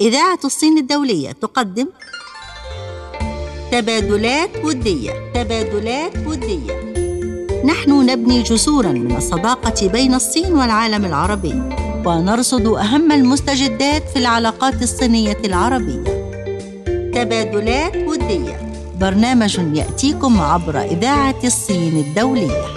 إذاعة الصين الدولية تقدم تبادلات ودية. تبادلات ودية. نحن نبني جسورا من الصداقة بين الصين والعالم العربي ونرصد أهم المستجدات في العلاقات الصينية العربية. تبادلات ودية. برنامج يأتيكم عبر إذاعة الصين الدولية.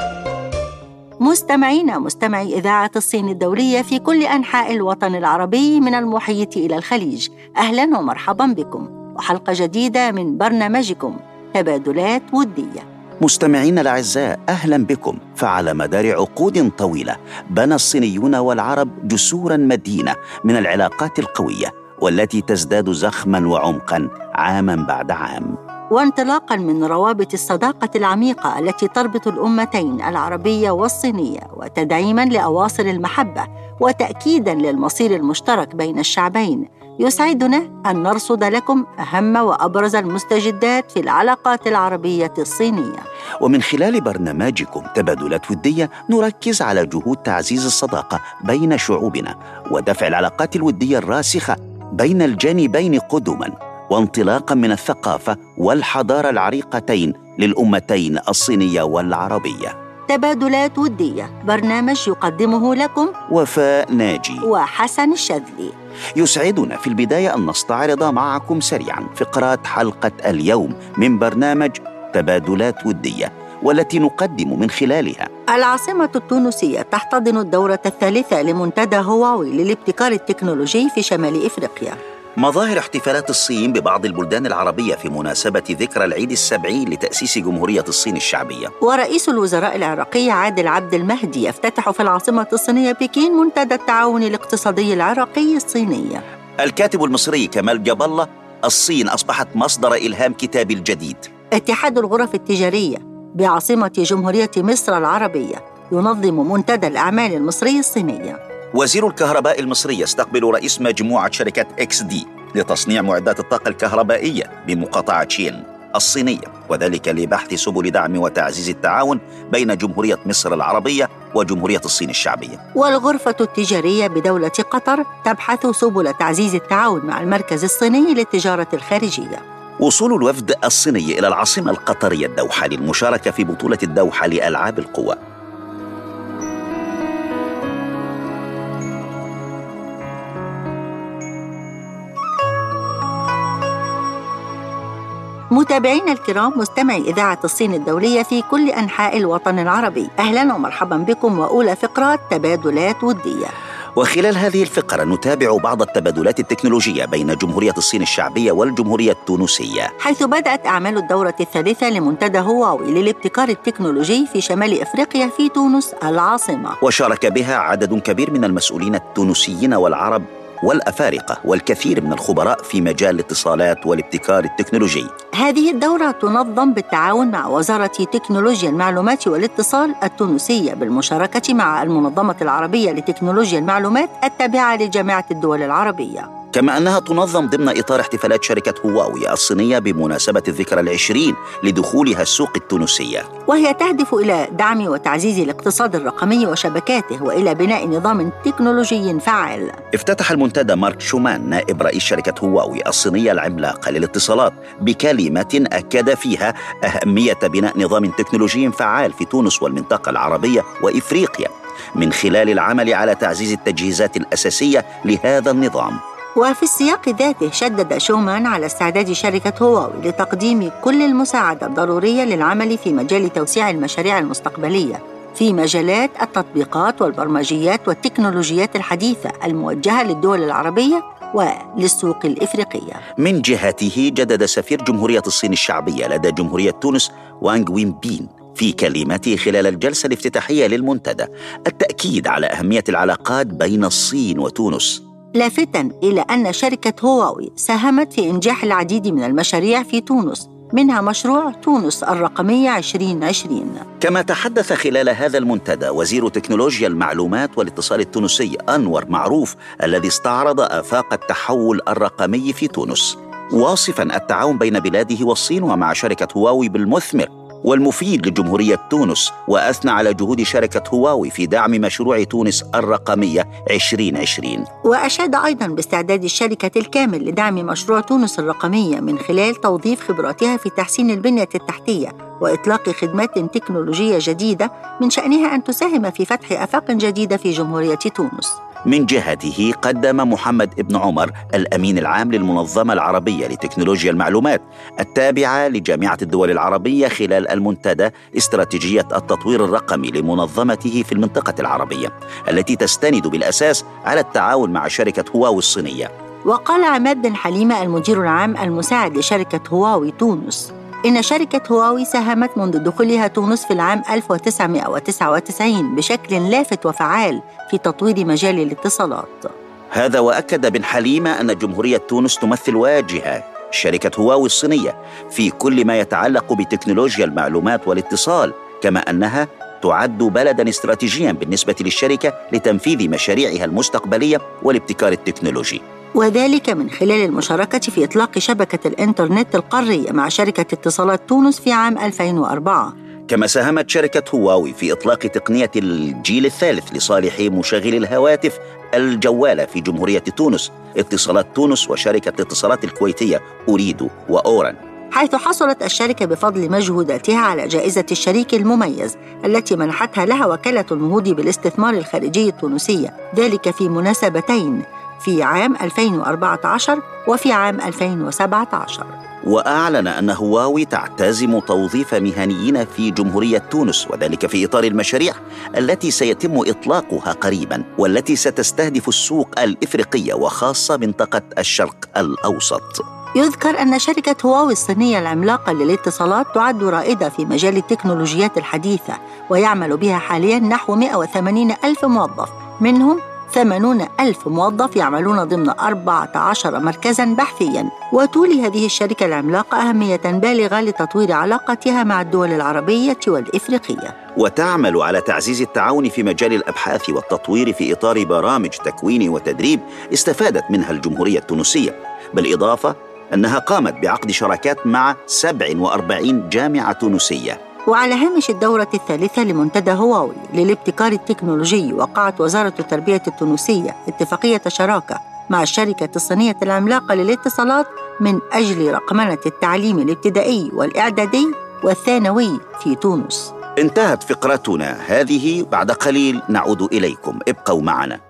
مستمعينا مستمعي إذاعة الصين الدولية في كل أنحاء الوطن العربي من المحيط إلى الخليج. أهلا ومرحبا بكم. وحلقة جديدة من برنامجكم تبادلات ودية. مستمعينا الأعزاء أهلا بكم. فعلى مدار عقود طويلة بنى الصينيون والعرب جسورا مدينة من العلاقات القوية والتي تزداد زخما وعمقا عاما بعد عام. وانطلاقا من روابط الصداقة العميقة التي تربط الأمتين العربية والصينية وتدعيما لأواصر المحبة وتأكيدا للمصير المشترك بين الشعبين. يسعدنا أن نرصد لكم أهم وأبرز المستجدات في العلاقات العربية الصينية. ومن خلال برنامجكم تبادلات ودية نركز على جهود تعزيز الصداقة بين شعوبنا ودفع العلاقات الودية الراسخة بين الجانبين قدما. وانطلاقا من الثقافة والحضارة العريقتين للأمتين الصينية والعربية. تبادلات ودية. برنامج يقدمه لكم وفاء ناجي. وحسن الشاذلي يسعدنا في البداية أن نستعرض معكم سريعا فقرات حلقة اليوم من برنامج تبادلات ودية والتي نقدم من خلالها. العاصمة التونسية تحتضن الدورة الثالثة لمنتدى هواوي للابتكار التكنولوجي في شمال إفريقيا. مظاهر احتفالات الصين ببعض البلدان العربية في مناسبة ذكرى العيد السبعين لتأسيس جمهورية الصين الشعبية. ورئيس الوزراء العراقي عادل عبد المهدي يفتتح في العاصمة الصينية بكين منتدى التعاون الاقتصادي العراقي الصيني. الكاتب المصري كمال جاب الله الصين أصبحت مصدر إلهام كتابي الجديد. اتحاد الغرف التجارية بعاصمة جمهورية مصر العربية ينظم منتدى الأعمال المصري الصينية. وزير الكهرباء المصري يستقبل رئيس مجموعة شركة إكس دي لتصنيع معدات الطاقة الكهربائية بمقاطعة شين الصينية وذلك لبحث سبل دعم وتعزيز التعاون بين جمهورية مصر العربية وجمهورية الصين الشعبية. والغرفة التجارية بدولة قطر تبحث سبل تعزيز التعاون مع المركز الصيني للتجارة الخارجية. وصول الوفد الصيني إلى العاصمة القطرية الدوحة للمشاركة في بطولة الدوحة لألعاب القوى. متابعينا الكرام مستمعي إذاعة الصين الدولية في كل أنحاء الوطن العربي. أهلا ومرحبا بكم وأولى فقرات تبادلات ودية. وخلال هذه الفقرة نتابع بعض التبادلات التكنولوجية بين جمهورية الصين الشعبية والجمهورية التونسية. حيث بدأت أعمال الدورة الثالثة لمنتدى هواوي للابتكار التكنولوجي في شمال إفريقيا في تونس العاصمة. وشارك بها عدد كبير من المسؤولين التونسيين والعرب والأفارقة والكثير من الخبراء في مجال الاتصالات والابتكار التكنولوجي. هذه الدورة تنظم بالتعاون مع وزارة تكنولوجيا المعلومات والاتصال التونسية بالمشاركة مع المنظمة العربية لتكنولوجيا المعلومات التابعة لجامعة الدول العربية. كما أنها تنظم ضمن إطار احتفالات شركة هواوي الصينية بمناسبة الذكرى العشرين لدخولها السوق التونسية. وهي تهدف إلى دعم وتعزيز الاقتصاد الرقمي وشبكاته وإلى بناء نظام تكنولوجي فعال. افتتح المنتدى مارك شومان نائب رئيس شركة هواوي الصينية العملاقة للاتصالات بكلمة أكد فيها أهمية بناء نظام تكنولوجي فعال في تونس والمنطقة العربية وإفريقيا من خلال العمل على تعزيز التجهيزات الأساسية لهذا النظام. وفي السياق ذاته شدد شومان على استعداد شركة هواوي لتقديم كل المساعدة الضرورية للعمل في مجال توسيع المشاريع المستقبلية في مجالات التطبيقات والبرمجيات والتكنولوجيات الحديثة الموجهة للدول العربية وللسوق الإفريقية. من جهته جدد سفير جمهورية الصين الشعبية لدى جمهورية تونس وانغ وين بين في كلمته خلال الجلسة الافتتاحية للمنتدى التأكيد على أهمية العلاقات بين الصين وتونس. لافتا إلى أن شركة هواوي ساهمت في إنجاح العديد من المشاريع في تونس منها مشروع تونس الرقمية 2020 كما تحدث خلال هذا المنتدى وزير تكنولوجيا المعلومات والاتصال التونسي أنور معروف الذي استعرض آفاق التحول الرقمي في تونس. واصفا التعاون بين بلاده والصين ومع شركة هواوي بالمثمر والمفيد لجمهورية تونس وأثنى على جهود شركة هواوي في دعم مشروع تونس الرقمية 2020 وأشاد أيضا باستعداد الشركة الكامل لدعم مشروع تونس الرقمية من خلال توظيف خبراتها في تحسين البنية التحتية وإطلاق خدمات تكنولوجية جديدة من شأنها أن تساهم في فتح آفاق جديدة في جمهورية تونس. من جهته قدم محمد ابن عمر الأمين العام للمنظمة العربية لتكنولوجيا المعلومات التابعة لجامعة الدول العربية خلال المنتدى استراتيجيه التطوير الرقمي لمنظمته في المنطقة العربية التي تستند بالأساس على التعاون مع شركة هواوي الصينية. وقال عماد بن حليمة المدير العام المساعد لشركة هواوي تونس إن شركة هواوي ساهمت منذ دخولها تونس في العام 1999 بشكل لافت وفعال في تطوير مجال الاتصالات. هذا وأكد بن حليمة أن جمهورية تونس تمثل واجهة شركة هواوي الصينية في كل ما يتعلق بتكنولوجيا المعلومات والاتصال، كما أنها تعد بلدا استراتيجيا بالنسبة للشركة لتنفيذ مشاريعها المستقبلية والابتكار التكنولوجي. وذلك من خلال المشاركة في إطلاق شبكة الإنترنت القارية مع شركة اتصالات تونس في عام 2004 كما ساهمت شركة هواوي في إطلاق تقنية الجيل الثالث لصالح مشغلي الهواتف الجوالة في جمهورية تونس. اتصالات تونس وشركة الاتصالات الكويتية أريدو وأوران حيث حصلت الشركة بفضل مجهوداتها على جائزة الشريك المميز التي منحتها لها وكالة النهوض بالاستثمار الخارجي التونسية. ذلك في مناسبتين في عام 2014 وفي عام 2017 وأعلن أن هواوي تعتزم توظيف مهنيين في جمهورية تونس وذلك في إطار المشاريع التي سيتم إطلاقها قريبا والتي ستستهدف السوق الإفريقية وخاصة منطقة الشرق الأوسط. يذكر أن شركة هواوي الصينية العملاقة للاتصالات تعد رائدة في مجال التكنولوجيات الحديثة ويعمل بها حاليا نحو 180 ألف موظف منهم ثمانون ألف موظف يعملون ضمن 14 مركزا بحثيا. وتولي هذه الشركة العملاقة أهمية بالغة لتطوير علاقتها مع الدول العربية والإفريقية. وتعمل على تعزيز التعاون في مجال الأبحاث والتطوير في إطار برامج تكوين وتدريب استفادت منها الجمهورية التونسية. بالإضافة أنها قامت بعقد شراكات مع 47 جامعة تونسية. وعلى هامش الدورة الثالثة لمنتدى هواوي للابتكار التكنولوجي وقعت وزارة التربية التونسية اتفاقية شراكة مع الشركة الصينية العملاقة للاتصالات من أجل رقمنة التعليم الابتدائي والإعدادي والثانوي في تونس. انتهت فقرتنا هذه بعد قليل نعود إليكم. ابقوا معنا.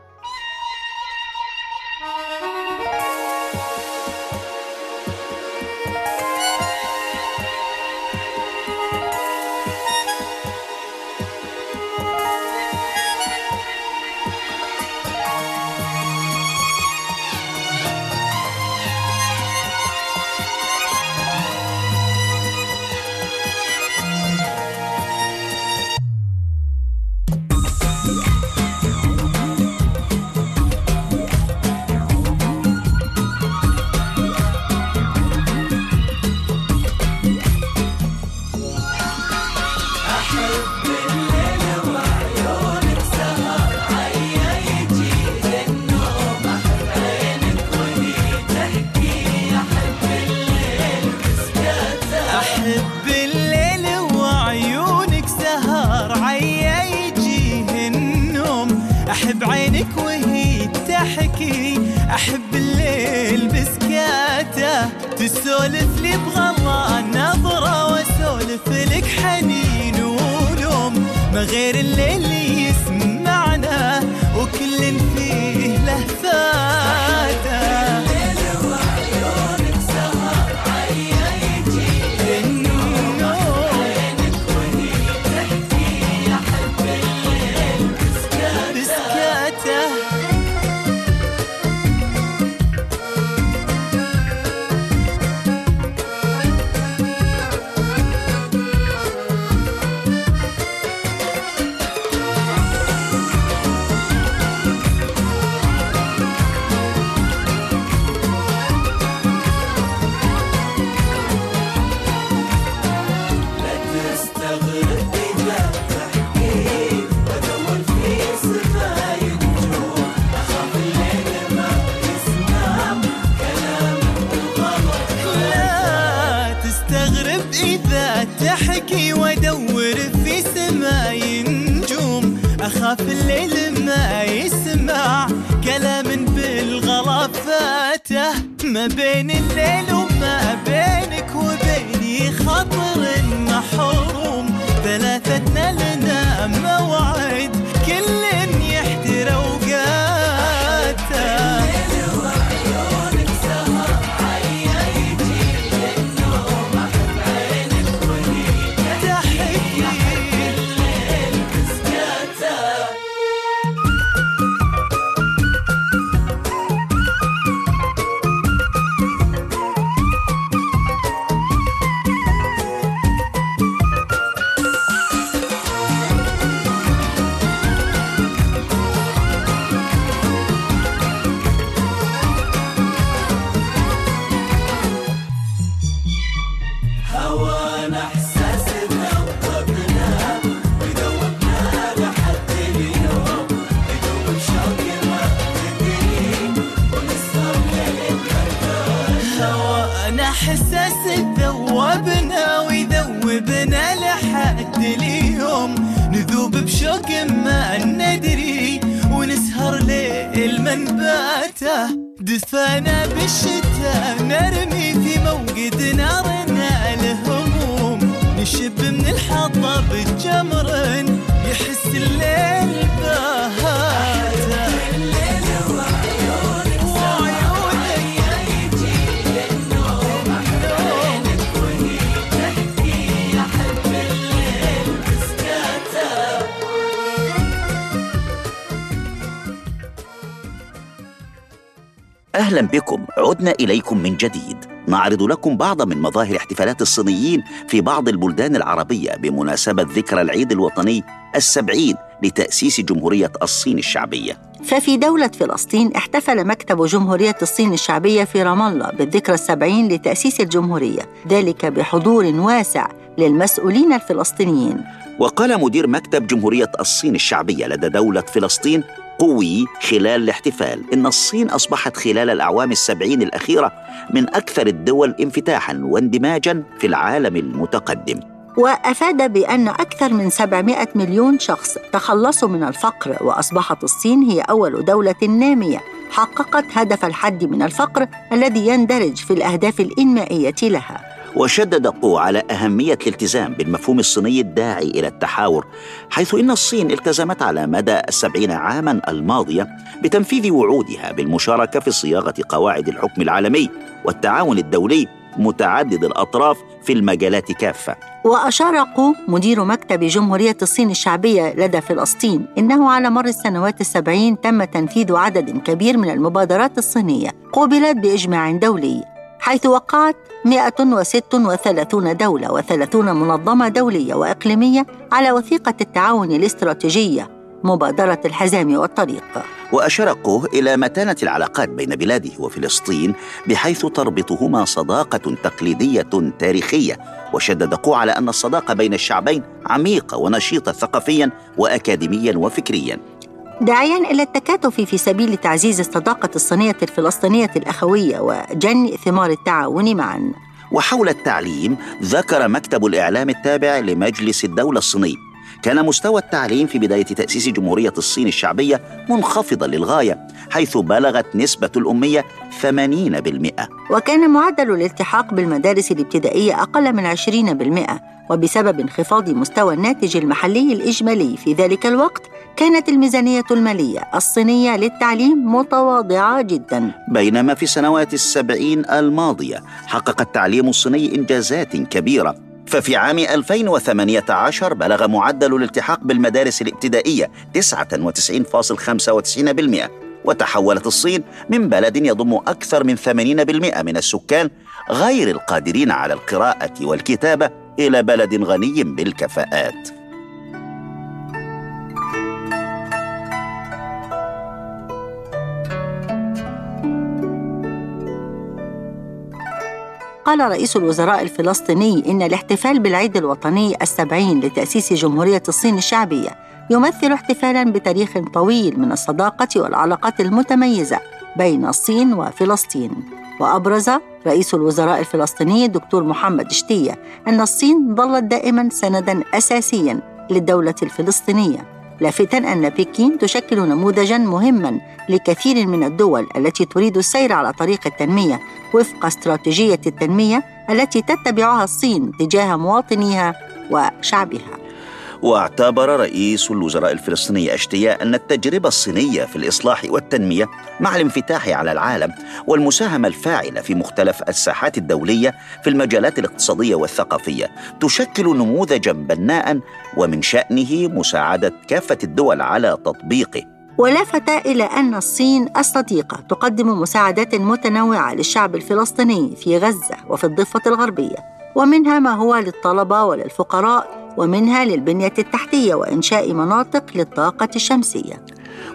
غير الليلي وادور في سماي نجوم أخاف الليل ما يسمع. كلام بالغلا فاته ما بين الليل وما بينك وبيني خطر محروم. ثلاثتنا لنا موعد دفانا بالشتاء نرمي في موقد نارنا أهلا بكم عدنا إليكم من جديد. نعرض لكم بعض من مظاهر احتفالات الصينيين في بعض البلدان العربية بمناسبة ذكرى العيد الوطني السبعين لتأسيس جمهورية الصين الشعبية. ففي دولة فلسطين احتفل مكتب جمهورية الصين الشعبية في رام الله بالذكرى السبعين لتأسيس الجمهورية ذلك بحضور واسع للمسؤولين الفلسطينيين. وقال مدير مكتب جمهورية الصين الشعبية لدى دولة فلسطين قوي خلال الاحتفال. إن الصين أصبحت خلال الأعوام السبعين الأخيرة من أكثر الدول انفتاحا واندماجا في العالم المتقدم. وأفاد بأن أكثر من 700 مليون شخص تخلصوا من الفقر وأصبحت الصين هي أول دولة نامية. حققت هدف الحد من الفقر الذي يندرج في الأهداف الإنمائية لها. وشدد قو على أهمية الالتزام بالمفهوم الصيني الداعي إلى التحاور حيث إن الصين التزمت على مدى السبعين عاما الماضية بتنفيذ وعودها بالمشاركة في صياغة قواعد الحكم العالمي والتعاون الدولي متعدد الأطراف في المجالات كافة. وأشار قو مدير مكتب جمهورية الصين الشعبية لدى فلسطين إنه على مر السنوات السبعين تم تنفيذ عدد كبير من المبادرات الصينية قوبلت بإجماع دولي. حيث وقعت 136 دولة و30 منظمة دولية وإقليمية على وثيقة التعاون الاستراتيجية مبادرة الحزام والطريق. وأشار قوه إلى متانة العلاقات بين بلاده وفلسطين بحيث تربطهما صداقة تقليدية تاريخية وشدد قوه على أن الصداقة بين الشعبين عميقة ونشيطة ثقافيا وأكاديميا وفكريا. داعيا إلى التكاتف في سبيل تعزيز الصداقة الصينية الفلسطينية الأخوية وجني ثمار التعاون معا. وحول التعليم ذكر مكتب الإعلام التابع لمجلس الدولة الصيني. كان مستوى التعليم في بداية تأسيس جمهورية الصين الشعبية منخفضا للغاية حيث بلغت نسبة الأمية 80% وكان معدل الالتحاق بالمدارس الابتدائية أقل من 20% وبسبب انخفاض مستوى الناتج المحلي الإجمالي. في ذلك الوقت كانت الميزانية المالية الصينية للتعليم متواضعة جدا. بينما في السنوات السبعين الماضية حقق التعليم الصيني إنجازات كبيرة ففي عام 2018 بلغ معدل الالتحاق بالمدارس الابتدائية 99.95% وتحولت الصين من بلد يضم أكثر من 80% من السكان غير القادرين على القراءة والكتابة إلى بلد غني بالكفاءات. قال رئيس الوزراء الفلسطيني إن الاحتفال بالعيد الوطني السبعين لتأسيس جمهورية الصين الشعبية يمثل احتفالا بتاريخ طويل من الصداقة والعلاقات المتميزة بين الصين وفلسطين. وأبرز رئيس الوزراء الفلسطيني الدكتور محمد شتية أن الصين ظلت دائما سندا أساسيا للدولة الفلسطينية. لافتا أن بكين تشكل نموذجا مهما لكثير من الدول التي تريد السير على طريق التنمية وفق استراتيجية التنمية التي تتبعها الصين تجاه مواطنيها وشعبها. واعتبر رئيس الوزراء الفلسطيني أشتياء أن التجربة الصينية في الإصلاح والتنمية مع الانفتاح على العالم والمساهمة الفاعلة في مختلف الساحات الدولية في المجالات الاقتصادية والثقافية تشكل نموذجا بناء ومن شأنه مساعدة كافة الدول على تطبيقه. ولفت إلى أن الصين الصديقة تقدم مساعدات متنوعة للشعب الفلسطيني في غزة وفي الضفة الغربية. ومنها ما هو للطلبة وللفقراء ومنها للبنية التحتية وإنشاء مناطق للطاقة الشمسية.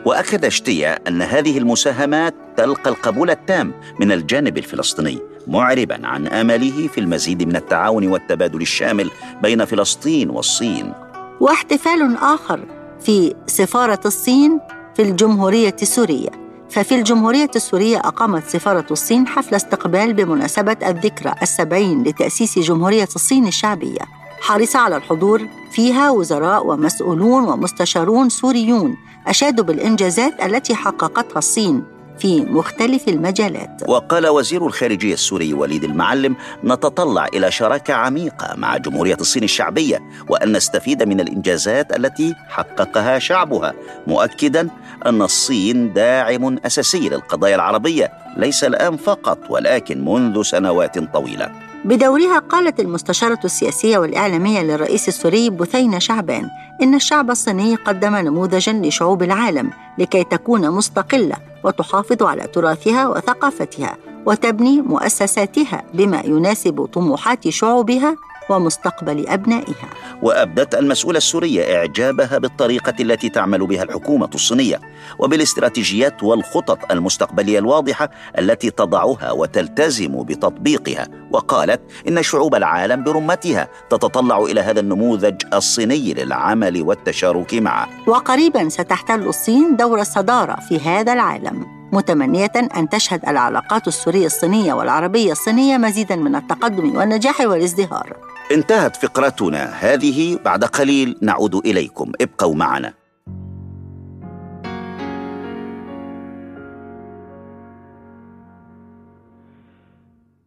وأكد اشتيا أن هذه المساهمات تلقى القبول التام من الجانب الفلسطيني معربا عن امله في المزيد من التعاون والتبادل الشامل بين فلسطين والصين. واحتفال آخر في سفارة الصين في الجمهورية السورية. ففي الجمهورية السورية أقامت سفارة الصين حفل استقبال بمناسبة الذكرى السبعين لتأسيس جمهورية الصين الشعبية. حرص على الحضور فيها وزراء ومسؤولون ومستشارون سوريون أشادوا بالإنجازات التي حققتها الصين. في مختلف المجالات. وقال وزير الخارجية السوري وليد المعلم نتطلع إلى شراكة عميقة مع جمهورية الصين الشعبية وأن نستفيد من الإنجازات التي حققها شعبها مؤكدا أن الصين داعم أساسي للقضايا العربية ليس الآن فقط ولكن منذ سنوات طويلة. بدورها قالت المستشارة السياسية والإعلامية للرئيس السوري بثينة شعبان إن الشعب الصيني قدم نموذجا لشعوب العالم لكي تكون مستقلة وتحافظ على تراثها وثقافتها وتبني مؤسساتها بما يناسب طموحات شعوبها ومستقبل أبنائها. وأبدت المسؤولة السورية إعجابها بالطريقة التي تعمل بها الحكومة الصينية وبالاستراتيجيات والخطط المستقبلية الواضحة التي تضعها وتلتزم بتطبيقها وقالت إن شعوب العالم برمتها تتطلع إلى هذا النموذج الصيني للعمل والتشارك معه. وقريبا ستحتل الصين دور الصدارة في هذا العالم. متمنية أن تشهد العلاقات السورية الصينية والعربية الصينية مزيدا من التقدم والنجاح والازدهار انتهت فقرتنا هذه بعد قليل نعود اليكم ابقوا معنا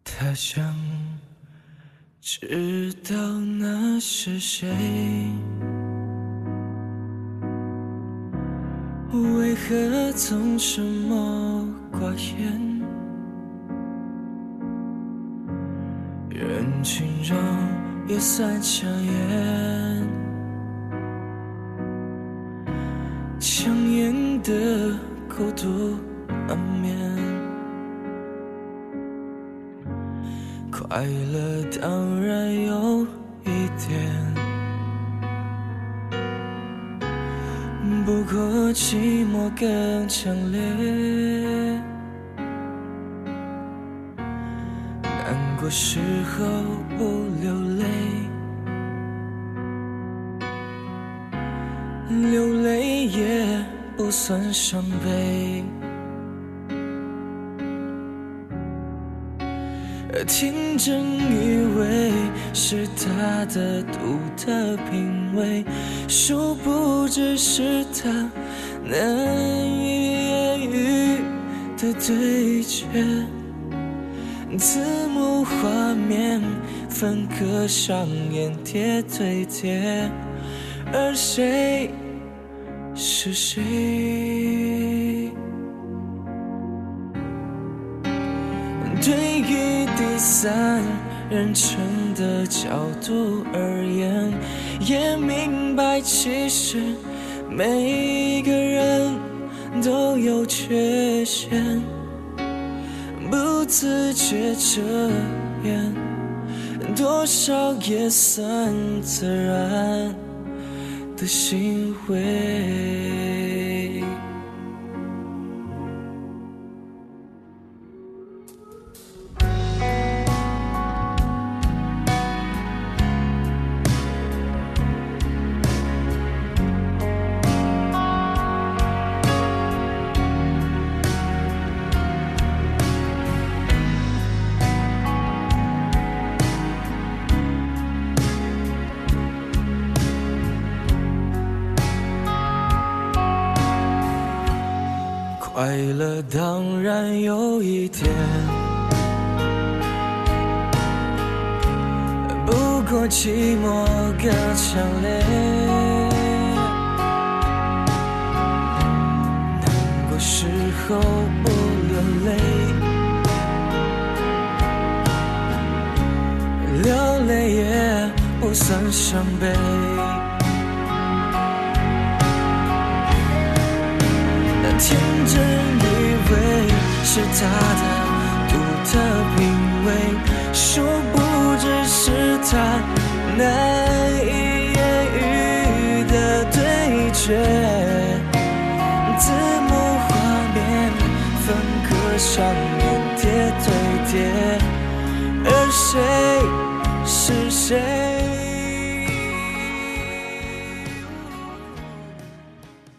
他想知道那是谁，为何总沉默寡言？人群中。 也算抢眼，抢眼的孤独难免，快乐当然有一点，不过寂寞更强烈。难过时候不不算伤悲。天真以为是他的独特品味，殊不知是他难以言喻的对决。字幕画面分割上演贴对贴，而谁是谁？对于第三人称的角度而言，也明白其实每个人都有缺陷。不自觉遮掩，多少也算自然的行为。快乐当然有一天，不过寂寞更强烈。难过时候不流泪，流泪也不算伤悲。天真以为是他的独特品味，殊不知是他难以言喻的对决。字幕画面分割上面叠对叠，而谁是谁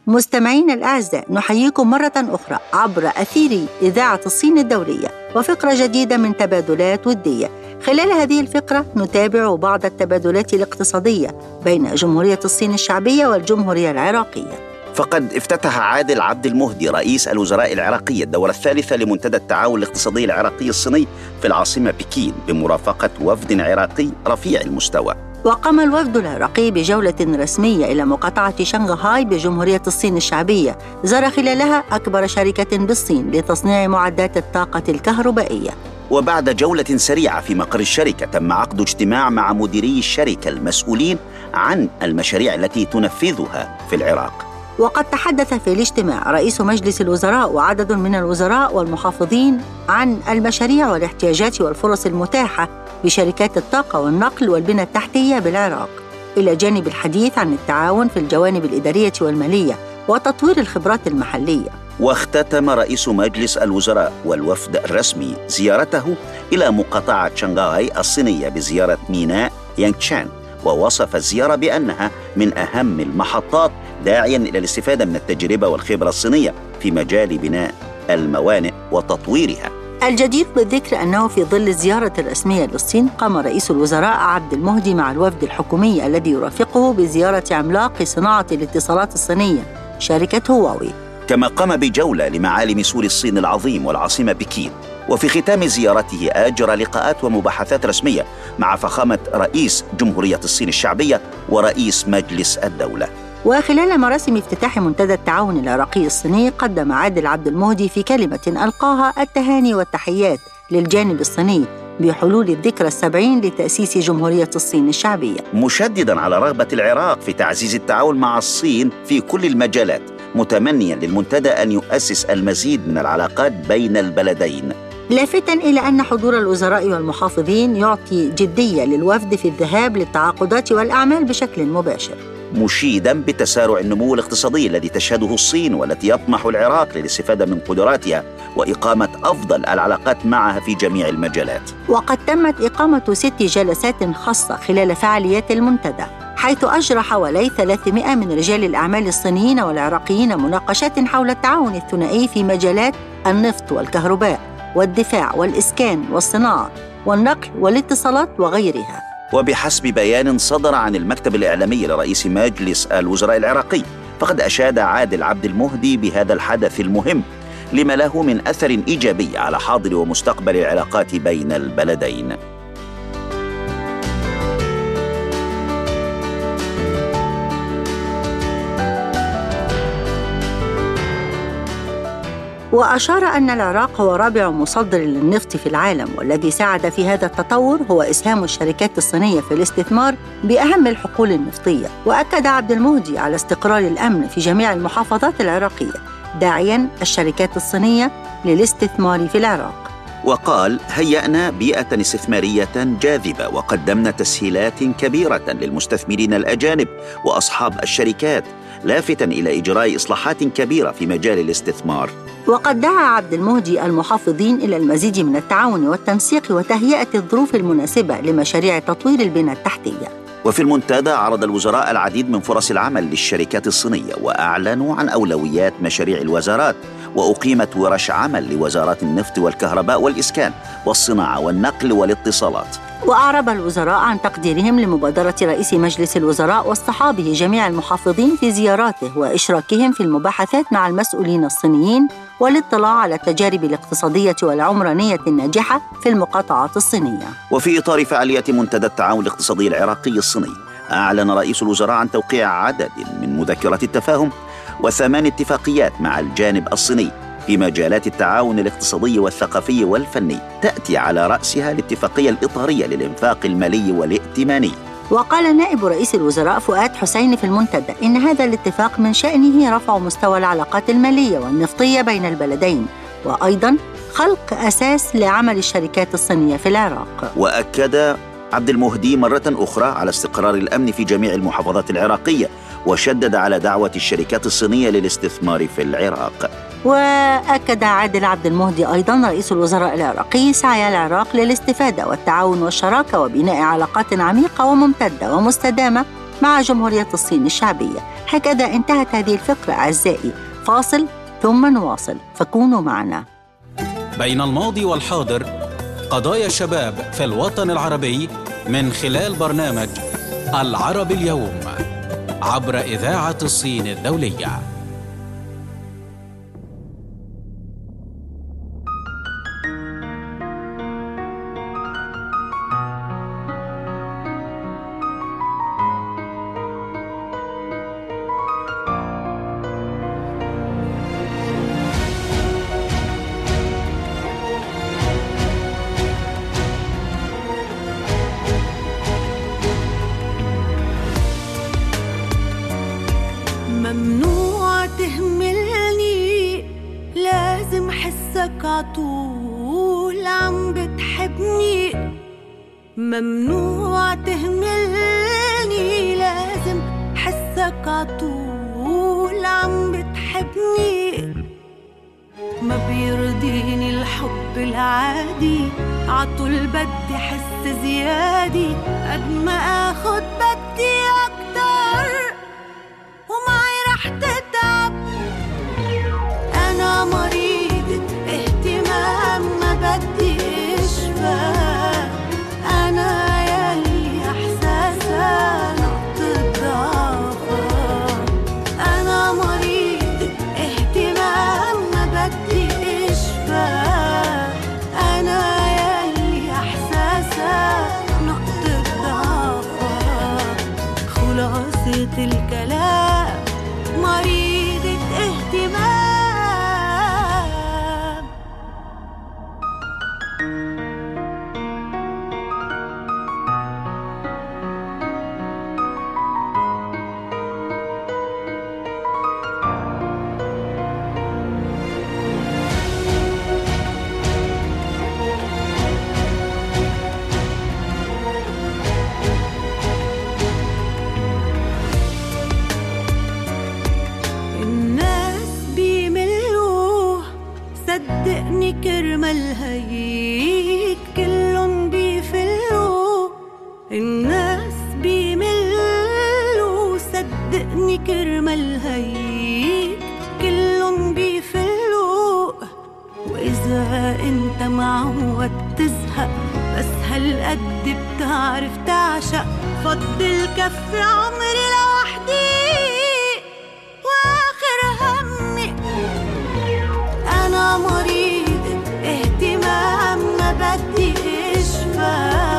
？مستمعينا الأعزاء نحييكم مرة أخرى عبر أثير إذاعة الصين الدولية وفقرة جديدة من تبادلات ودية خلال هذه الفقرة نتابع بعض التبادلات الاقتصادية بين جمهورية الصين الشعبية والجمهورية العراقية فقد افتتح عادل عبد المهدي رئيس الوزراء العراقي الدورة الثالثة لمنتدى التعاون الاقتصادي العراقي الصيني في العاصمة بكين بمرافقة وفد عراقي رفيع المستوى وقام الوفد العراقي بجولة رسمية إلى مقاطعة شنغهاي بجمهورية الصين الشعبية زار خلالها أكبر شركة بالصين لتصنيع معدات الطاقة الكهربائية. وبعد جولة سريعة في مقر الشركة تم عقد اجتماع مع مديري الشركة المسؤولين عن المشاريع التي تنفذها في العراق. وقد تحدث في الاجتماع رئيس مجلس الوزراء وعدد من الوزراء والمحافظين عن المشاريع والاحتياجات والفرص المتاحة بشركات الطاقة والنقل والبنى التحتية بالعراق. إلى جانب الحديث عن التعاون في الجوانب الإدارية والمالية وتطوير الخبرات المحلية. واختتم رئيس مجلس الوزراء والوفد الرسمي زيارته إلى مقاطعة شنغهاي الصينية بزيارة ميناء يانغتشان ووصف الزيارة بأنها من أهم المحطات داعيا إلى الاستفادة من التجربة والخبرة الصينية في مجال بناء الموانئ وتطويرها. الجدير بالذكر أنه في ظل الزيارة الرسمية للصين قام رئيس الوزراء عبد المهدي مع الوفد الحكومي الذي يرافقه بزيارة عملاق صناعة الاتصالات الصينية شركة هواوي. كما قام بجولة لمعالم سور الصين العظيم والعاصمة بكين وفي ختام زيارته اجرى لقاءات ومباحثات رسمية مع فخامة رئيس جمهورية الصين الشعبية ورئيس مجلس الدولة. وخلال مراسم افتتاح منتدى التعاون العراقي الصيني قدم عادل عبد المهدي في كلمة ألقاها التهاني والتحيات للجانب الصيني بحلول الذكرى السبعين لتأسيس جمهورية الصين الشعبية. مشددا على رغبة العراق في تعزيز التعاون مع الصين في كل المجالات متمنيا للمنتدى أن يؤسس المزيد من العلاقات بين البلدين. لافتا إلى أن حضور الوزراء والمحافظين يعطي جدية للوفد في الذهاب للتعاقدات والأعمال بشكل مباشر. مشيدا بتسارع النمو الاقتصادي الذي تشهده الصين والتي يطمح العراق للاستفادة من قدراتها وإقامة أفضل العلاقات معها في جميع المجالات. وقد تمت إقامة ست جلسات خاصة خلال فعاليات المنتدى حيث أجرى حوالي 300 من رجال الأعمال الصينيين والعراقيين مناقشات حول التعاون الثنائي في مجالات النفط والكهرباء والدفاع والإسكان والصناعة والنقل والاتصالات وغيرها وبحسب بيان صدر عن المكتب الإعلامي لرئيس مجلس الوزراء العراقي فقد أشاد عادل عبد المهدي بهذا الحدث المهم لما له من أثر إيجابي على حاضر ومستقبل العلاقات بين البلدين. وأشار أن العراق هو رابع مصدر للنفط في العالم والذي ساعد في هذا التطور هو إسهام الشركات الصينية في الاستثمار بأهم الحقول النفطية. وأكد عبد المهدي على استقرار الأمن في جميع المحافظات العراقية داعيا الشركات الصينية للاستثمار في العراق. وقال هيأنا بيئة استثمارية جاذبة وقدمنا تسهيلات كبيرة للمستثمرين الأجانب وأصحاب الشركات. لافتا إلى إجراء إصلاحات كبيرة في مجال الاستثمار. وقد دعا عبد المهدي المحافظين إلى المزيد من التعاون والتنسيق وتهيئة الظروف المناسبة لمشاريع تطوير البنى التحتية. وفي المنتدى عرض الوزراء العديد من فرص العمل للشركات الصينية وأعلنوا عن أولويات مشاريع الوزارات وأقيمت ورش عمل لوزارات النفط والكهرباء والإسكان والصناعة والنقل والاتصالات. وأعرب الوزراء عن تقديرهم لمبادرة رئيس مجلس الوزراء واصطحابه جميع المحافظين في زياراته وإشراكهم في المباحثات مع المسؤولين الصينيين والاطلاع على التجارب الاقتصادية والعمرانية الناجحة في المقاطعات الصينية. وفي إطار فعاليات منتدى التعاون الاقتصادي العراقي الصيني أعلن رئيس الوزراء عن توقيع عدد من مذكرات التفاهم وثمان اتفاقيات مع الجانب الصيني في مجالات التعاون الاقتصادي والثقافي والفني تأتي على رأسها الاتفاقية الإطارية للإنفاق المالي والائتماني. وقال نائب رئيس الوزراء فؤاد حسين في المنتدى إن هذا الاتفاق من شأنه رفع مستوى العلاقات المالية والنفطية بين البلدين وأيضا خلق أساس لعمل الشركات الصينية في العراق. وأكد عبد المهدي مرة أخرى على استقرار الأمن في جميع المحافظات العراقية وشدد على دعوة الشركات الصينية للاستثمار في العراق. وأكد عادل عبد المهدي أيضا رئيس الوزراء العراقي سعي العراق للاستفادة والتعاون والشراكة وبناء علاقات عميقة وممتدة ومستدامة مع جمهورية الصين الشعبية. هكذا انتهت هذه الفقرة أعزائي. فاصل ثم نواصل. فكونوا معنا. بين الماضي والحاضر قضايا الشباب في الوطن العربي من خلال برنامج العرب اليوم عبر إذاعة الصين الدولية. ممنوع تهملني لازم حسك عطول عم بتحبني. ما بيرضيني الحب العادي عطول بدي حس زيادي. قد ما آخد بدي أكتر ومعي رح تتعب. أنا مريضة اهتمام ما بدي أشفى. كرمال هيك كلن بيفلوا الناس بيملوا. صدقني كرمال هيك كلن بيفلوا وإذا أنت معود تزهق بس هالقد بتعرف تعشق. فضل كف عمري لوحدي وآخر همي. أنا اهتمام ما بدي اشفى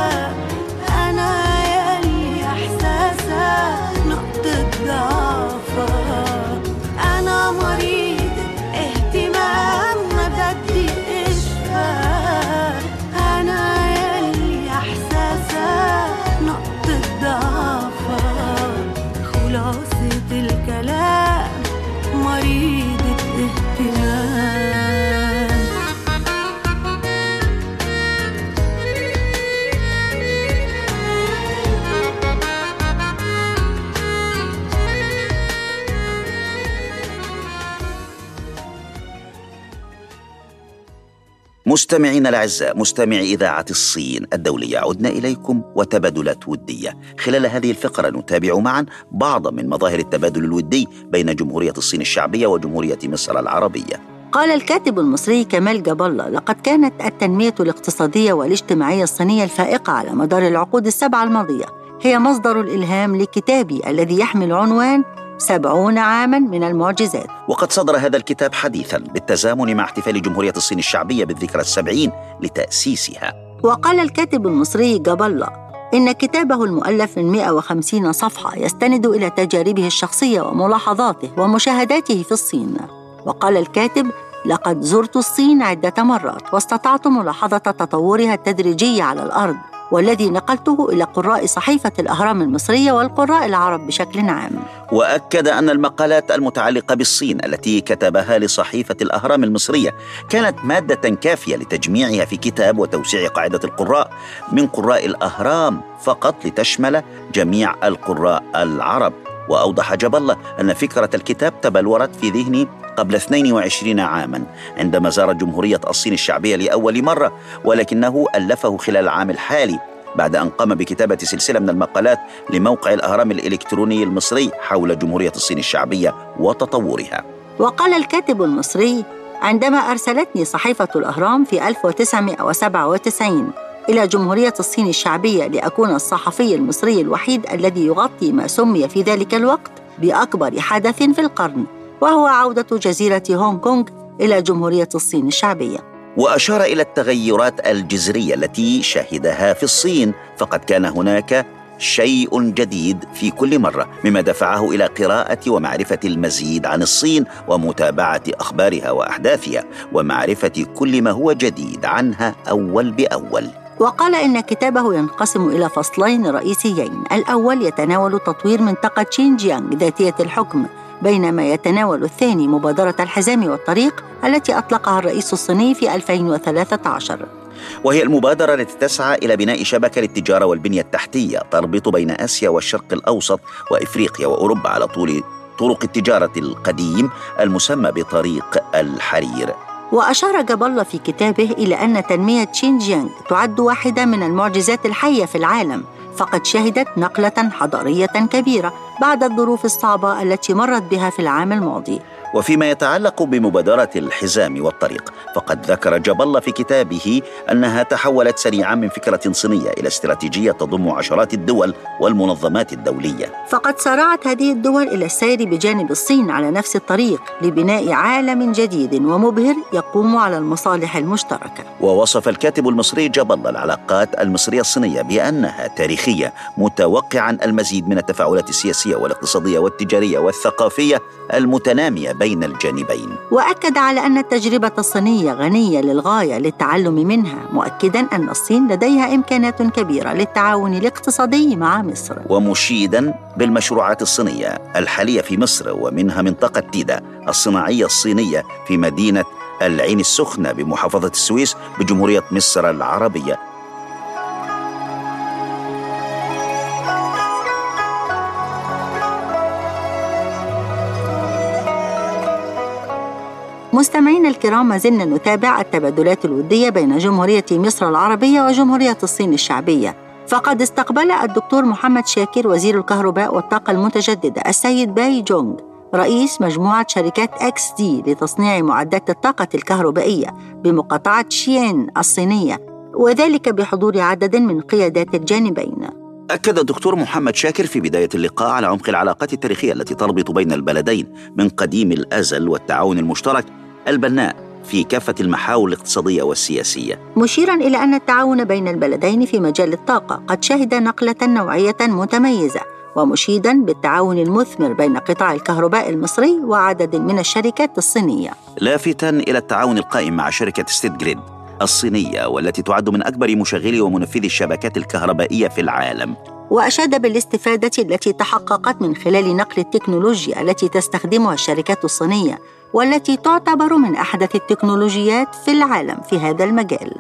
مستمعينا الأعزاء مستمعي إذاعة الصين الدولية عدنا إليكم وتبادلات ودية. خلال هذه الفقرة نتابع معا بعض من مظاهر التبادل الودي بين جمهورية الصين الشعبية وجمهورية مصر العربية. قال الكاتب المصري كمال جاب الله لقد كانت التنمية الاقتصادية والاجتماعية الصينية الفائقة على مدار العقود السبعة الماضية. هي مصدر الإلهام لكتابي الذي يحمل عنوان سبعون عاما من المعجزات. وقد صدر هذا الكتاب حديثا بالتزامن مع احتفال جمهورية الصين الشعبية بالذكرى السبعين لتأسيسها. وقال الكاتب المصري جاب الله إن كتابه المؤلف من 150 صفحة يستند إلى تجاربه الشخصية وملاحظاته ومشاهداته في الصين. وقال الكاتب لقد زرت الصين عدة مرات واستطعت ملاحظة تطورها التدريجي على الأرض. والذي نقلته إلى قراء صحيفة الأهرام المصرية والقراء العرب بشكل عام. وأكد أن المقالات المتعلقة بالصين التي كتبها لصحيفة الأهرام المصرية كانت مادة كافية لتجميعها في كتاب وتوسيع قاعدة القراء من قراء الأهرام فقط لتشمل جميع القراء العرب. وأوضح جاب الله أن فكرة الكتاب تبلورت في ذهني قبل 22 عاما عندما زار جمهورية الصين الشعبية لأول مرة ولكنه ألفه خلال العام الحالي بعد أن قام بكتابة سلسلة من المقالات لموقع الأهرام الإلكتروني المصري حول جمهورية الصين الشعبية وتطورها. وقال الكاتب المصري عندما أرسلتني صحيفة الأهرام في 1997 إلى جمهورية الصين الشعبية لأكون الصحفي المصري الوحيد الذي يغطي ما سمي في ذلك الوقت بأكبر حدث في القرن وهو عودة جزيرة هونغ كونغ إلى جمهورية الصين الشعبية. وأشار إلى التغيرات الجذريه التي شهدها في الصين فقد كان هناك شيء جديد في كل مرة مما دفعه إلى قراءة ومعرفة المزيد عن الصين ومتابعة أخبارها وأحداثها ومعرفة كل ما هو جديد عنها أول بأول. وقال إن كتابه ينقسم إلى فصلين رئيسيين. الأول يتناول تطوير منطقة شينجيانغ ذاتية الحكم بينما يتناول الثاني مبادرة الحزام والطريق التي أطلقها الرئيس الصيني في 2013 وهي المبادرة التي تسعى إلى بناء شبكة للتجارة والبنية التحتية تربط بين آسيا والشرق الأوسط وإفريقيا وأوروبا على طول طرق التجارة القديم المسمى بطريق الحرير. وأشار جاب الله في كتابه إلى أن تنمية شينجيانغ تعد واحدة من المعجزات الحية في العالم فقد شهدت نقلة حضارية كبيرة بعد الظروف الصعبة التي مرت بها في العام الماضي. وفيما يتعلق بمبادرة الحزام والطريق فقد ذكر الله في كتابه أنها تحولت سريعا من فكرة صينية إلى استراتيجية تضم عشرات الدول والمنظمات الدولية. فقد سارعت هذه الدول إلى السير بجانب الصين على نفس الطريق لبناء عالم جديد ومبهر يقوم على المصالح المشتركة. ووصف الكاتب المصري الله العلاقات المصرية الصينية بأنها تاريخية متوقعا المزيد من التفاعلات السياسية والاقتصادية والتجارية والثقافية المتنامية بين الجانبين. وأكد على أن التجربة الصينية غنية للغاية للتعلم منها مؤكدا أن الصين لديها إمكانات كبيرة للتعاون الاقتصادي مع مصر. ومشيدا بالمشروعات الصينية الحالية في مصر ومنها منطقة تيدا الصناعية الصينية في مدينة العين السخنة بمحافظة السويس بجمهورية مصر العربية. مستمعينا الكرام ما زلنا نتابع التبادلات الودية بين جمهورية مصر العربية وجمهورية الصين الشعبية. فقد استقبل الدكتور محمد شاكر وزير الكهرباء والطاقة المتجددة السيد باي جونغ رئيس مجموعة شركات إكس دي لتصنيع معدات الطاقة الكهربائية بمقاطعة شيين الصينية وذلك بحضور عدد من قيادات الجانبين. أكد الدكتور محمد شاكر في بداية اللقاء على عمق العلاقات التاريخية التي تربط بين البلدين من قديم الأزل والتعاون المشترك البناء في كافة المحاور الاقتصادية والسياسية. مشيرا إلى أن التعاون بين البلدين في مجال الطاقة قد شهد نقلة نوعية متميزة ومشيدا بالتعاون المثمر بين قطاع الكهرباء المصري وعدد من الشركات الصينية. لافتا إلى التعاون القائم مع شركة ستيت جريد الصينية والتي تعد من أكبر مشغلي ومنفذي الشبكات الكهربائية في العالم. وأشاد بالاستفادة التي تحققت من خلال نقل التكنولوجيا التي تستخدمها الشركات الصينية والتي تعتبر من أحدث التكنولوجيات في العالم في هذا المجال.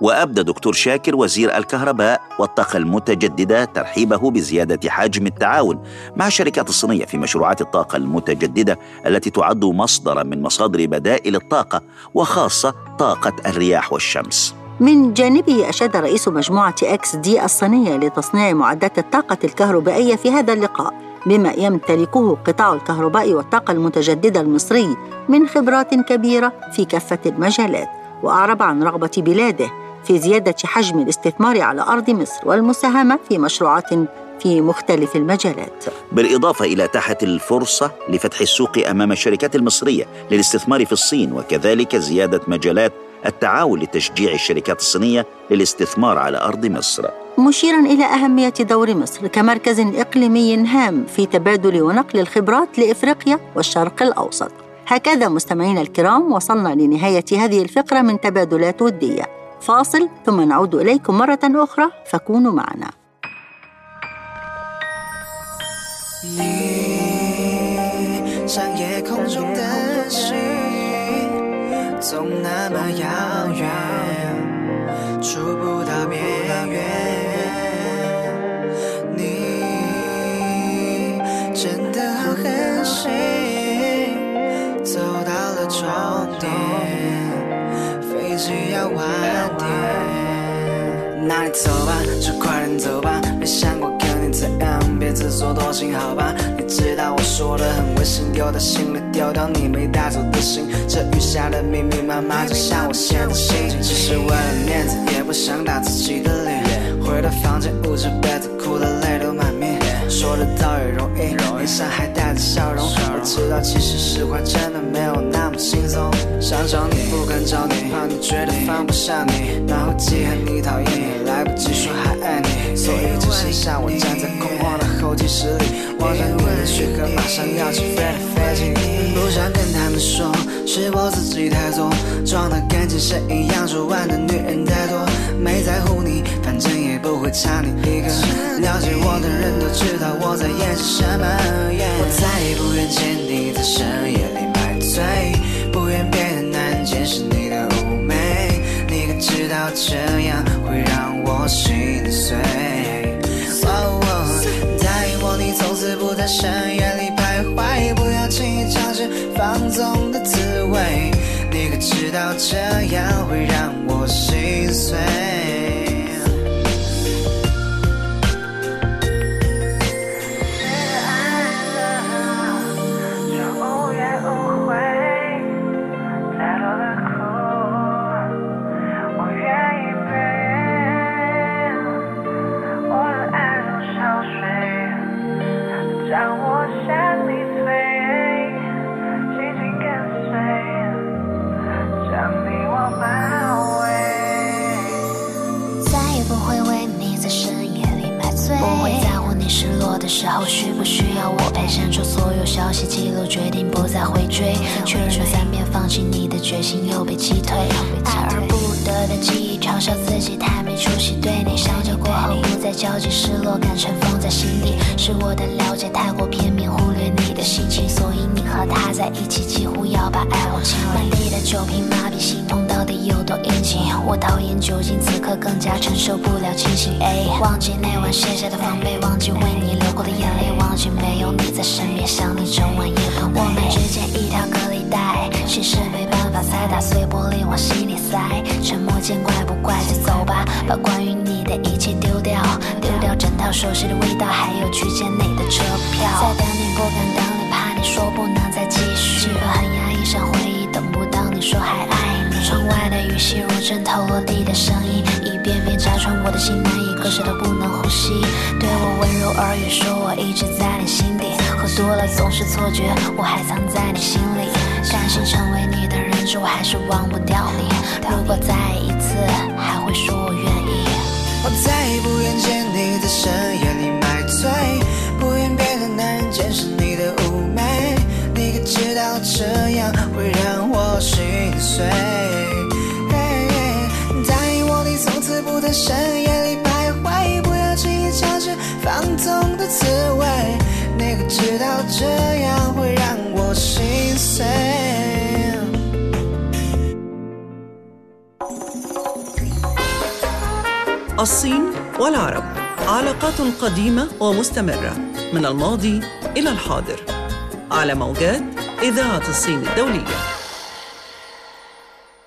وأبدى دكتور شاكر وزير الكهرباء والطاقة المتجددة ترحيبه بزيادة حجم التعاون مع الشركات الصينية في مشروعات الطاقة المتجددة التي تعد مصدرا من مصادر بدائل الطاقة وخاصة طاقة الرياح والشمس. من جانبه أشاد رئيس مجموعة إكس دي الصينية لتصنيع معدات الطاقة الكهربائية في هذا اللقاء. بما يمتلكه قطاع الكهرباء والطاقة المتجددة المصري من خبرات كبيرة في كافة المجالات وأعرب عن رغبة بلاده في زيادة حجم الاستثمار على أرض مصر والمساهمة في مشروعات في مختلف المجالات. بالإضافة إلى تحة الفرصة لفتح السوق أمام الشركات المصرية للاستثمار في الصين وكذلك زيادة مجالات التعاون لتشجيع الشركات الصينية للاستثمار على أرض مصر. مشيرا إلى أهمية دور مصر كمركز إقليمي هام في تبادل ونقل الخبرات لإفريقيا والشرق الأوسط. هكذا مستمعينا الكرام وصلنا لنهاية هذه الفقرة من تبادلات ودية. فاصل ثم نعود إليكم مرة أخرى فكونوا معنا. 总那么遥远，触不到边缘。你真的好狠心，走到了终点，飞机要晚点。那你走吧，就快点走吧，没想过跟你怎样，别自作多情，好吧？知道我说的很违心，丢在心里丢掉你没带走的心，这雨下的密密麻麻，就像我现在心情，只是为了面子，也不想打自己的脸。回到房间，捂着被子，哭的泪流满。说的倒也容易，脸上还带着笑容。我知道，其实释怀真的没有那么轻松。想找你不敢找你，怕你觉得放不下你，然后记恨你讨厌你，来不及说还爱你，所以只剩下我站在空旷的候机室里，望着你的血和马上要起飞的飞机。不想跟他们说，是我自己太作，装的跟精神一样，说玩的女人太多，没在乎你，反正也不会差你一个。了解我的人都知道我在掩饰什么。我再也不愿见你在深夜里买醉，不愿别的男人见识你的妩媚，你可知道这样会让我心碎？答应我，你从此不在深夜里徘徊，不要轻易尝试放纵的滋味，你可知道这样会让我心碎？删除所有消息记录，决定不再回追。确认三遍放弃你的决心又被击退，爱而不得的记忆，嘲笑自己太没出息。对你笑着过后不再交集，失落感尘封在心底。是我的了解太过片面，忽的心情，所以你和他在一起几乎要把爱忘记满地的酒瓶麻痹心痛到底有多殷勤？我讨厌酒精，此刻更加承受不了清醒。哎，忘记那晚卸下的防备，忘记为你流过的眼泪，忘记没有你在身边，想你整晚夜不美。我们之间一条隔离带，心事没办法塞，打碎玻璃往心里塞。沉默见怪不怪，就走吧，把关于你的一切丢掉，丢掉整套熟悉的味道，还有去见你的车票。在等你不敢等你，怕你说不能再继续。气氛很压抑，像回忆等不到你说还爱你。窗外的雨细如针头落地的声音，一遍遍扎穿我的心，难以割舍都不能呼吸。对我温柔耳语，说我一直在你心底。喝多了总是错觉，我还藏在你心里。甘心成为你的人质，我还是忘不掉你。如果再一次，还会说我愿意。我再也不愿见你在深夜里买醉，不愿别的男人见识你的妩媚，你可知道这样会让我心碎？答应我，你从此不在深夜里徘徊，不要轻易尝试放纵的滋味，知道这样会让我心碎？ الصين والعرب علاقات قديمة ومستمرة من الماضي إلى الحاضر على موجات إذاعة الصين الدولية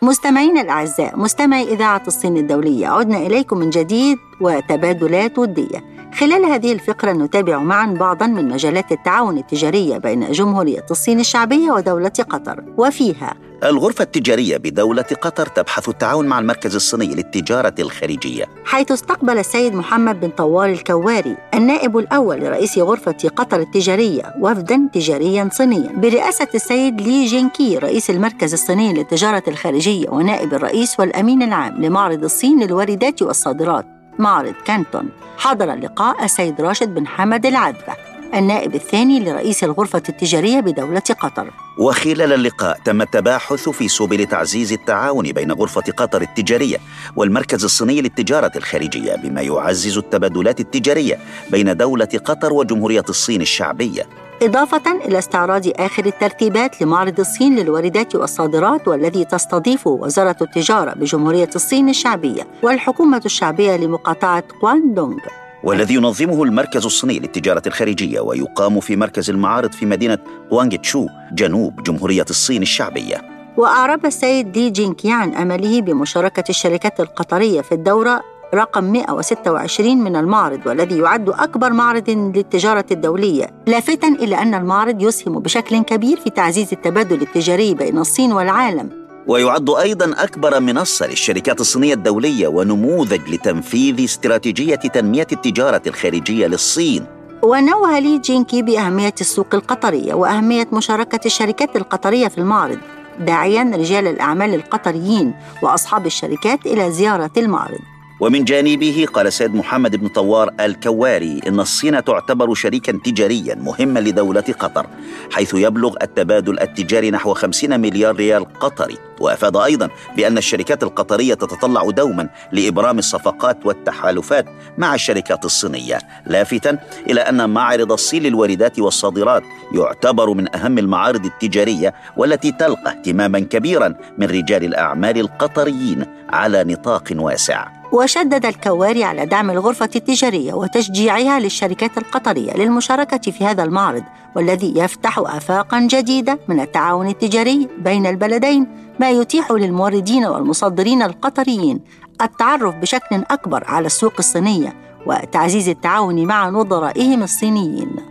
مستمعينا الأعزاء مستمعي إذاعة الصين الدولية عدنا إليكم من جديد وتبادلات ودية خلال هذه الفقرة نتابع معا بعضا من مجالات التعاون التجارية بين جمهورية الصين الشعبية ودولة قطر. وفيها الغرفة التجارية بدولة قطر تبحث التعاون مع المركز الصيني للتجارة الخارجية. حيث استقبل السيد محمد بن طوال الكواري النائب الأول لرئيس غرفة قطر التجارية وفدا تجاريا صينيا. برئاسة السيد لي جينكي رئيس المركز الصيني للتجارة الخارجية ونائب الرئيس والأمين العام لمعرض الصين للواردات والصادرات. معرض كانتون. حضر اللقاء السيد راشد بن حمد العذبة. النائب الثاني لرئيس الغرفة التجارية بدولة قطر. وخلال اللقاء تم التباحث في سبل تعزيز التعاون بين غرفة قطر التجارية والمركز الصيني للتجارة الخارجية بما يعزز التبادلات التجارية بين دولة قطر وجمهورية الصين الشعبية. إضافة إلى استعراض آخر الترتيبات لمعرض الصين للواردات والصادرات والذي تستضيفه وزارة التجارة بجمهورية الصين الشعبية والحكومة الشعبية لمقاطعة كواندونغ والذي ينظمه المركز الصيني للتجارة الخارجية ويقام في مركز المعارض في مدينة وانغ تشو جنوب جمهورية الصين الشعبية. وأعرب السيد دي جينكي عن أمله بمشاركة الشركات القطرية في الدورة رقم 126 من المعرض والذي يعد أكبر معرض للتجارة الدولية لافتا إلى أن المعرض يسهم بشكل كبير في تعزيز التبادل التجاري بين الصين والعالم. ويعد أيضا أكبر منصة للشركات الصينية الدولية ونموذج لتنفيذ استراتيجية تنمية التجارة الخارجية للصين. ونوه لي جينكي بأهمية السوق القطرية وأهمية مشاركة الشركات القطرية في المعرض داعيا رجال الأعمال القطريين وأصحاب الشركات إلى زيارة المعرض. ومن جانبه قال سيد محمد بن طوار الكواري إن الصين تعتبر شريكا تجاريا مهما لدولة قطر حيث يبلغ التبادل التجاري نحو 50 مليار ريال قطري. وأفاد أيضا بأن الشركات القطرية تتطلع دوما لإبرام الصفقات والتحالفات مع الشركات الصينية لافتا إلى أن معرض الصين للواردات والصادرات يعتبر من أهم المعارض التجارية والتي تلقى اهتماما كبيرا من رجال الأعمال القطريين على نطاق واسع. وشدد الكواري على دعم الغرفة التجارية وتشجيعها للشركات القطرية للمشاركة في هذا المعرض والذي يفتح آفاقا جديدة من التعاون التجاري بين البلدين ما يتيح للموردين والمصدرين القطريين التعرف بشكل أكبر على السوق الصينية وتعزيز التعاون مع نظرائهم الصينيين.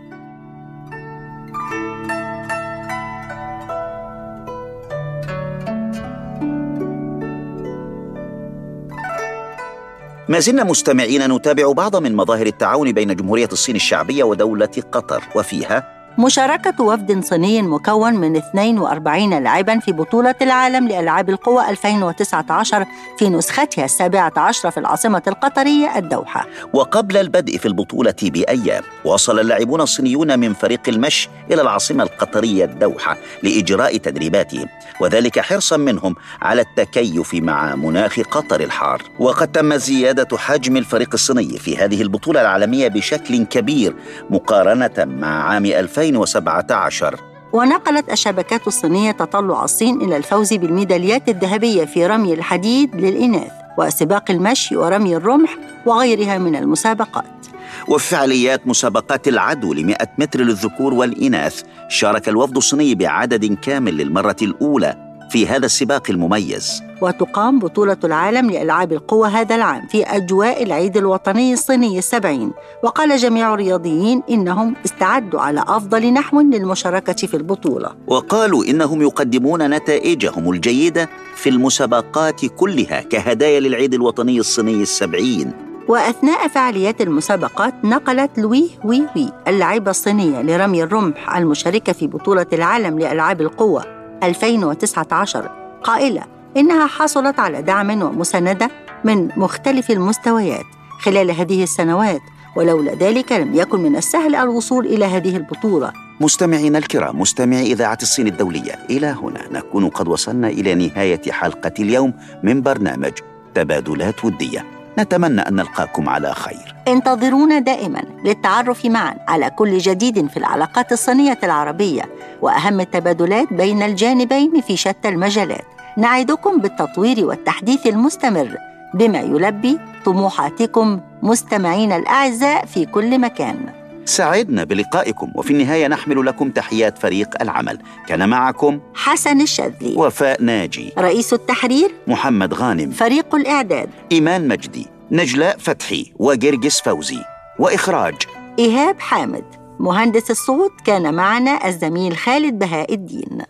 ما زلنا مستمعين نتابع بعض من مظاهر التعاون بين جمهورية الصين الشعبية ودولة قطر وفيها مشاركة وفد صيني مكون من 42 لاعبا في بطولة العالم لألعاب القوى 2019 في نسختها السابعة عشرة في العاصمة القطرية الدوحة. وقبل البدء في البطولة بأيام وصل اللاعبون الصينيون من فريق المشي إلى العاصمة القطرية الدوحة لإجراء تدريباتهم وذلك حرصا منهم على التكيف مع مناخ قطر الحار. وقد تم زيادة حجم الفريق الصيني في هذه البطولة العالمية بشكل كبير مقارنة مع عام 2017 ونقلت الشبكات الصينية تطلع الصين إلى الفوز بالميداليات الذهبية في رمي الحديد للإناث وسباق المشي ورمي الرمح وغيرها من المسابقات. وفي فعاليات مسابقات العدو لمئة متر للذكور والإناث شارك الوفد الصيني بعدد كامل للمرة الأولى في هذا السباق المميز. وتقام بطولة العالم لألعاب القوى هذا العام في أجواء العيد الوطني الصيني السبعين. وقال جميع الرياضيين إنهم استعدوا على أفضل نحو للمشاركة في البطولة. وقالوا إنهم يقدمون نتائجهم الجيدة في المسابقات كلها كهدايا للعيد الوطني الصيني السبعين. وأثناء فعاليات المسابقات نقلت لوي وي وي اللاعبة الصينية لرمي الرمح المشاركة في بطولة العالم لألعاب القوى. 2019 قائلة إنها حصلت على دعم ومساندة من مختلف المستويات خلال هذه السنوات ولولا ذلك لم يكن من السهل الوصول إلى هذه البطولة. مستمعينا الكرام مستمعي إذاعة الصين الدولية إلى هنا نكون قد وصلنا إلى نهاية حلقة اليوم من برنامج تبادلات ودية. نتمنى أن نلقاكم على خير. انتظرونا دائما للتعرف معا على كل جديد في العلاقات الصينية العربية وأهم التبادلات بين الجانبين في شتى المجالات. نعدكم بالتطوير والتحديث المستمر بما يلبي طموحاتكم مستمعين الأعزاء في كل مكان. سعدنا بلقائكم وفي النهاية نحمل لكم تحيات فريق العمل. كان معكم حسن الشاذلي. وفاء ناجي. رئيس التحرير محمد غانم. فريق الإعداد. إيمان مجدي. نجلاء فتحي وجرجس فوزي. وإخراج إيهاب حامد. مهندس الصوت كان معنا الزميل خالد بهاء الدين.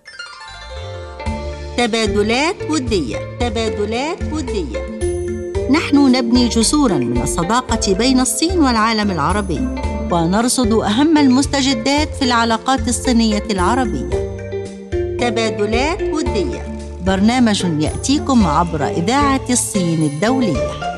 تبادلات ودية. تبادلات ودية. نحن نبني جسورا من الصداقة بين الصين والعالم العربي. ونرصد أهم المستجدات في العلاقات الصينية العربية. تبادلات ودية. برنامج يأتيكم عبر إذاعة الصين الدولية.